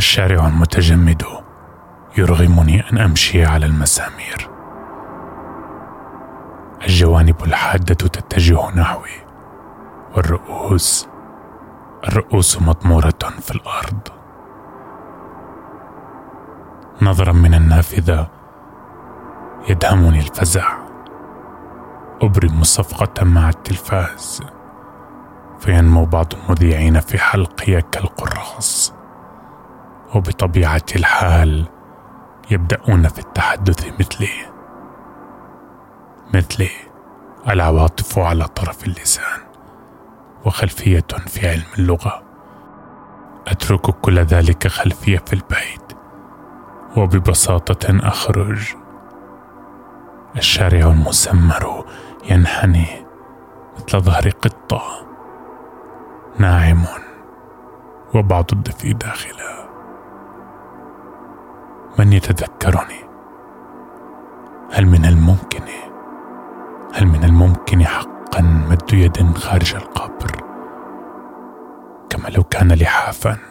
الشارع المتجمد يرغمني أن أمشي على المسامير. الجوانب الحادة تتجه نحوي والرؤوس الرؤوس مطمورة في الأرض. نظرا من النافذة يدهمني الفزع. أبرم صفقة مع التلفاز فينمو بعض المذيعين في حلقي كالقراص. وبطبيعة الحال يبدأون في التحدث مثلي. مثلي العواطف على طرف اللسان وخلفية في علم اللغة. أترك كل ذلك خلفية في البيت وببساطة أخرج. الشارع المسمر ينحني مثل ظهر قطة ناعم وبعض الدفء داخله من يتذكرني؟ هل من الممكن هل من الممكن حقا مد يد خارج القبر؟ كما لو كان لحافا